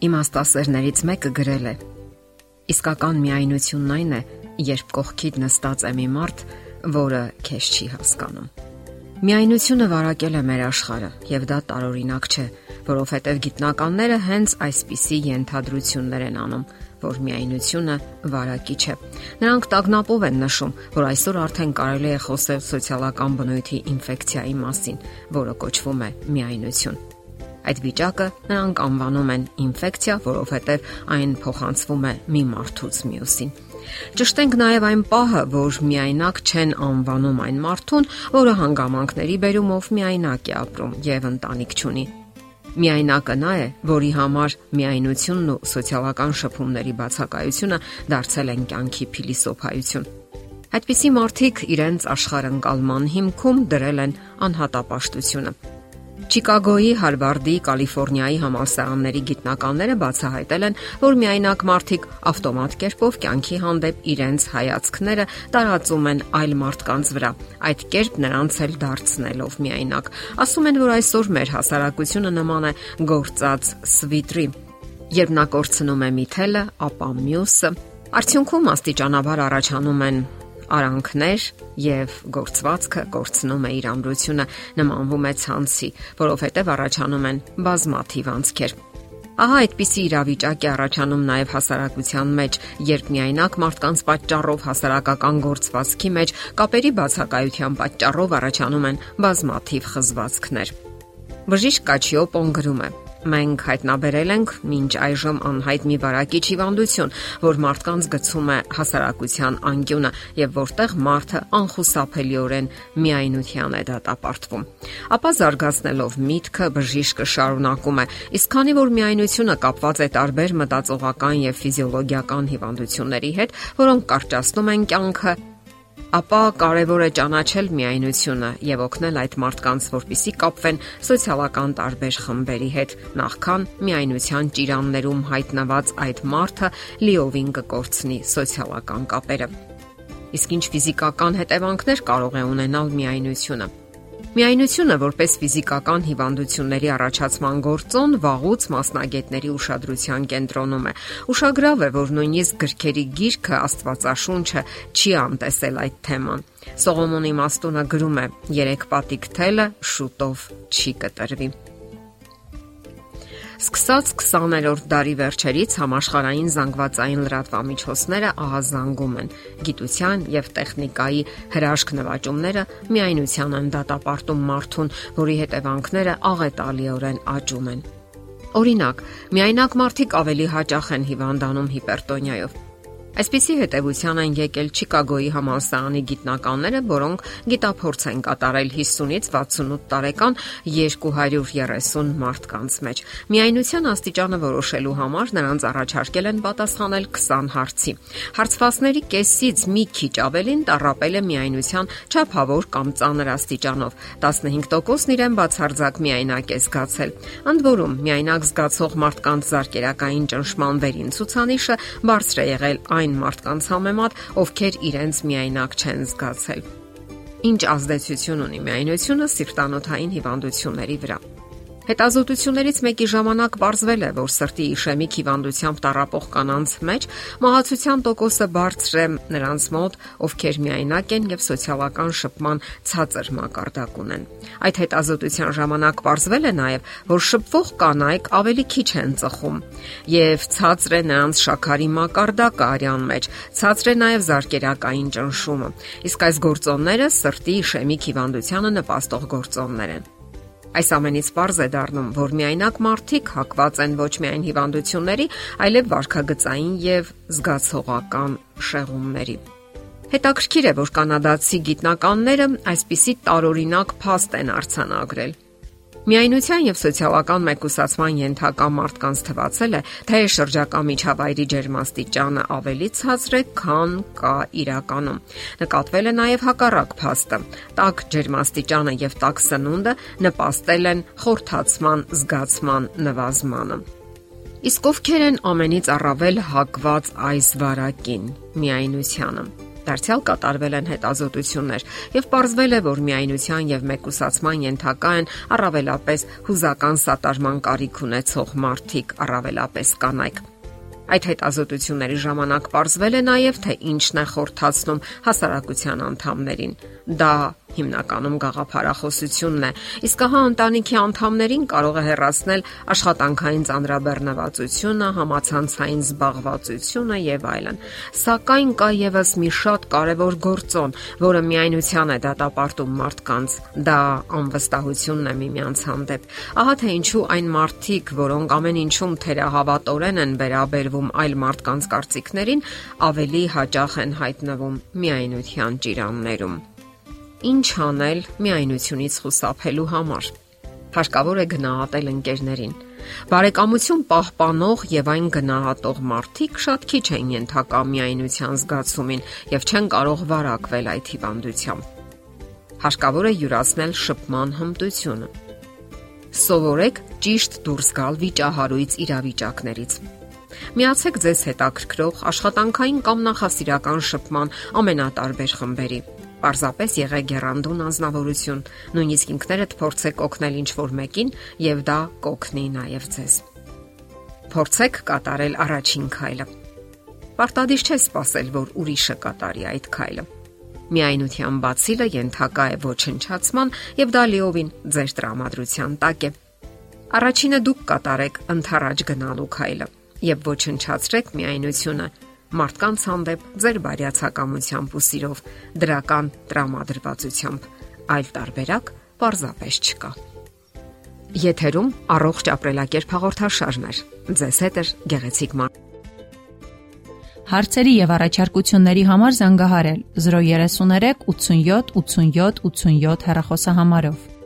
Իմաստասերներից մեկը գրել է. Իսկական միայնությունն այն է, երբ կողքիդ նստած է մի մարդ, որը քեզ չի հասկանում։ Միայնությունը վարակել է մեր աշխարհը, եւ դա տարօրինակ չէ, որովհետեւ գիտնականները հենց այսպիսի ենթադրություններ են անում, որ միայնությունը վարակիչ է։ Նրանք տագնապով են նշում, որ այսօր արդեն կարելի է խոսել սոցիալական բնույթի ինֆեկցիայի մասին, որը կոչվում է միայնություն։ Այդ վիճակը նրանք անվանում են ինֆեկցիա, որովհետև այն փոխանցվում է մի մարդուց մյուսին։ Ճշտենք նաև այն պահը, որ միայնակ չեն անվանում այն մարդուն, որը հանգամանքների բերումով միայնակ է ապրում եւ ընտանիք չունի։ Միայնակը նա է, որի համար միայնությունն ու սոցիալական շփումների բացակայությունը դարձել են կյանքի փիլիսոփայություն։ Այդպիսի մարդիկ իրենց աշխարհընկալման հիմքում դրել են անհատապաշտությունը Չիկագոյի, Հարվարդի, Կալիֆոռնիայի համալսարանների գիտնականները բացահայտել են, որ միայնակ մարդիկ ավտոմատ կերպով կյանքի հանդեպ իրենց հայացքները տարածում են այլ մարդկանց վրա, այդ կերպ նրանց էլ դարձնելով միայնակ։ Ասում են, որ այսօր մեր հասարակությունը նման է գործած սվիտրի։ Երբ նա կորցնում է մի թելը, ապա մյուսը Արդյունքում աստիճանաբար առաջանում են արանքներ եւ գործվածքը կորցնում է իր ամրությունը, նմանվում է ցանցի, որովհետեւ առաջանում են բազմաթիվ անցքեր։ Ահա այդպիսի իրավիճակ է առաջանում նաև հասարակության մեջ, երբ միայնակ մարդկանց պատճառով հասարակական գործվածքի մեջ կապերի բացակայության պատճառով առաջանում են բազմաթիվ խզվածքներ։ Բժիշկ Կաչիոպոն գրում է. Մենք հայտնաբերել ենք մինչ այժմ անհայտ մի վարակիչ հիվանդություն, որ մարդկանց գցում է հասարակության անկյունը եւ որտեղ մարդը անխուսափելիորեն միայնության է դատապարտվում։ Ապա զարգացնելով միտքը բժիշկը շարունակում է. իսկ քանի որ միայնությունը կապված է տարբեր մտածողական եւ ֆիզիոլոգիական հիվանդությունների հետ, որոնք կարճացնում են կյանքը, ապա կարևոր է ճանաչել միայնությունը եւ օգնել այդ մարդկանց, որpիսի կապվեն սոցիալական տարբեր խմբերի հետ, նախքան միայնության ճիրաններում հայտնված այդ մարդը լիովին կկորցնի սոցիալական կապերը։ Իսկ ինչ ֆիզիկական հետևանքներ կարող է ունենալ միայնությունը։ Միայնությունը որպես ֆիզիկական հիվանդությունների առաջացման գործոն վաղուց մասնագետների ուշադրության կենտրոնում է։ Ուշագրավ է, որ նույնիսկ գրքերի գիրքը Աստվածաշունչը չի անտեսել այդ թեման։ Սողոմոնի Մաստոնը գրում է. «Երեք պատիկ թելը շուտով չի կտրվի»։ Սկսած 20-րդ դարի վերջերից համաշխարհային զանգվածային լրատվամիջոցները ահազանգում են։ Գիտության եւ տեխնիկայի հրաշք նվաճումները միայնության են դատապարտում մարդուն, որի հետևանքները աղետալիորեն աճում են։ Օրինակ, միայնակ մարդիկ ավելի հաճախ են հիվանդանում հիպերտոնիայով Այսպիսի հետևության են եկել Չիկագոյի համալսարանի գիտնականները, որոնք գիտափորձ են կատարել 50-ից 68 տարեկան 230 մարդկանց մեջ։ Միայնության աստիճանը որոշելու համար նրանց առաջարկել են պատասխանել 20 հարցի։ Հարցվածների կեսից մի քիչ ավելին տարապել է միայնության չափավոր կամ ծանր աստիճանով։ 15%-ն իրեն բացարձակ միայնակ է զգացել։ Ընդ որում, միայնակ զգացող մարդկանց զարգերակային ճնշման վերին ցուցանիշը բարձր է եղել այն մարդկանց համեմատ, ովքեր իրենց միայնակ չեն զգացել։ Ինչ ազդեցություն ունի միայնությունը սիրտանոթային հիվանդությունների վրա։ Հետազոտություններից մեկի ժամանակ ողջվել է, որ սրտի իշեմիկ հիվանդությամբ տարապող կանանց մեջ մահացության տոկոսը բարձր է. Նրանց մոտ, ովքեր միայնակ են եւ սոցիալական շփման ցածր մակարդակ ունեն։ Այդ հետազոտության ժամանակ ողջվել է նաեւ, որ շփվող կանայք ավելի քիչ են ծխում եւ ցածր է նրանց շաքարի մակարդակը արյան մեջ, ցածր է նաեւ զարկերակային ճնշումը։ Իսկ այս գործոնները սրտի իշեմիկ հիվանդությանը նպաստող գործոններ են։ Այս ամենից པարզ է դառնում, որ միայնակ մարդիկ հակված են ոչ միայն հիվանդությունների, այլև վարքագծային եւ զգացողական շեղումների։ Հետաքրքիր է, որ կանադացի գիտնականները այսպիսի տարօրինակ փաստ են արցանագրել։ Միայնության եւ սոցիալական մեկուսացման ենթակա մարդկանց թվացել է, թե շրջակա միջավայրի ջերմաստիճանը ավելի ցածր է, քան կա իրականում։ Նկատվել է նաեւ հակառակ փաստը։ Տաք ջերմաստիճանը եւ տաք սնունդը նպաստել են խորթացման զգացման նվազմանը։ Իսկ ովքեր են ամենից առավել հակված այս վարակին՝ միայնությանը։ Դարձյալ կատարվել են հետազոտություններ եւ ողջվել է, որ միայնության եւ մեկուսացման ենթակա են առավելապես հուզական սատարման կարիք ունեցող մարդիկ, առավելապես կանայք։ Այդ հետազոտությունների ժամանակ ողջվել է նաև թե ինչն է խորթացնում հասարակության անդամներին։ Դա հիմնականում գաղափարախոսությունն է։ Իսկ ահա ընտանիքի անդամներին կարող է հեռացնել աշխատանքային ծանրաբեռնվածությունը, համացանցային զբաղվածությունը եւ այլն։ Սակայն կա եւս մի շատ կարևոր գործոն, որը միայնության է դատապարտում մարդկանց։ Դա անվստահությունն է միմյանց հանդեպ։ Ահա թե ինչու այն մարդիկ, որոնք ամեն ինչում թերահավատորեն են վերաբերվում այլ մարդկանց կարծիքներին, ավելի հաճախ են հայտնվում միայնության ճիրաններում ինչ անել միայնությունից խուսափելու համար։ Հարկավոր է գնահատել ընկերներին։ Բարեկամություն պահպանող եւ այն գնահատող մարդիկ շատ քիչ են ենթակա միայնության զգացումին եւ չեն կարող վարակվել այդ հիվանդությամբ։ Հարկավոր է յուրացնել շփման հմտությունը։ Սովորեք ճիշտ դուրս գալ վիճահարույց իրավիճակներից։ Միացեք ձեզ հետաքրքրող աշխատանքային կամ նախասիրական շփման ամենատարբեր խմբերի Պարզապես եղեք գերանդոն անznավորություն, նույնիսկ ինքներդ փորձեք օգնել ինչ-որ մեկին եւ դա կօգնի նաեւ ձեզ։ Փորձեք կատարել առաջին քայլը։ Պարտադիր չէ սпасել, որ ուրիշը կատարի այդ քայլը։ Միայնության բացիլը ենթակա է ոչնչացման եւ դա լիովին ձեր տրամադրության տակ է։ Առաջինը դուք կատարեք ընթարաջ գնալու քայլը եւ ոչնչացրեք միայնությունը մարդկանց հանդեպ ձեր բարյացակամությամբ ու սիրով, դրական տրամադրվածությամբ։ Այլ տարբերակ պարզապես չկա։ Եթերում առողջ ապրելակերպ հաղորդաշարներ։ Ձեզ հետ է Գեղեցիկ Ման։ Հարցերի եւ առաջարկությունների համար զանգահարել 033 87 87 87 հեռախոսահամարով։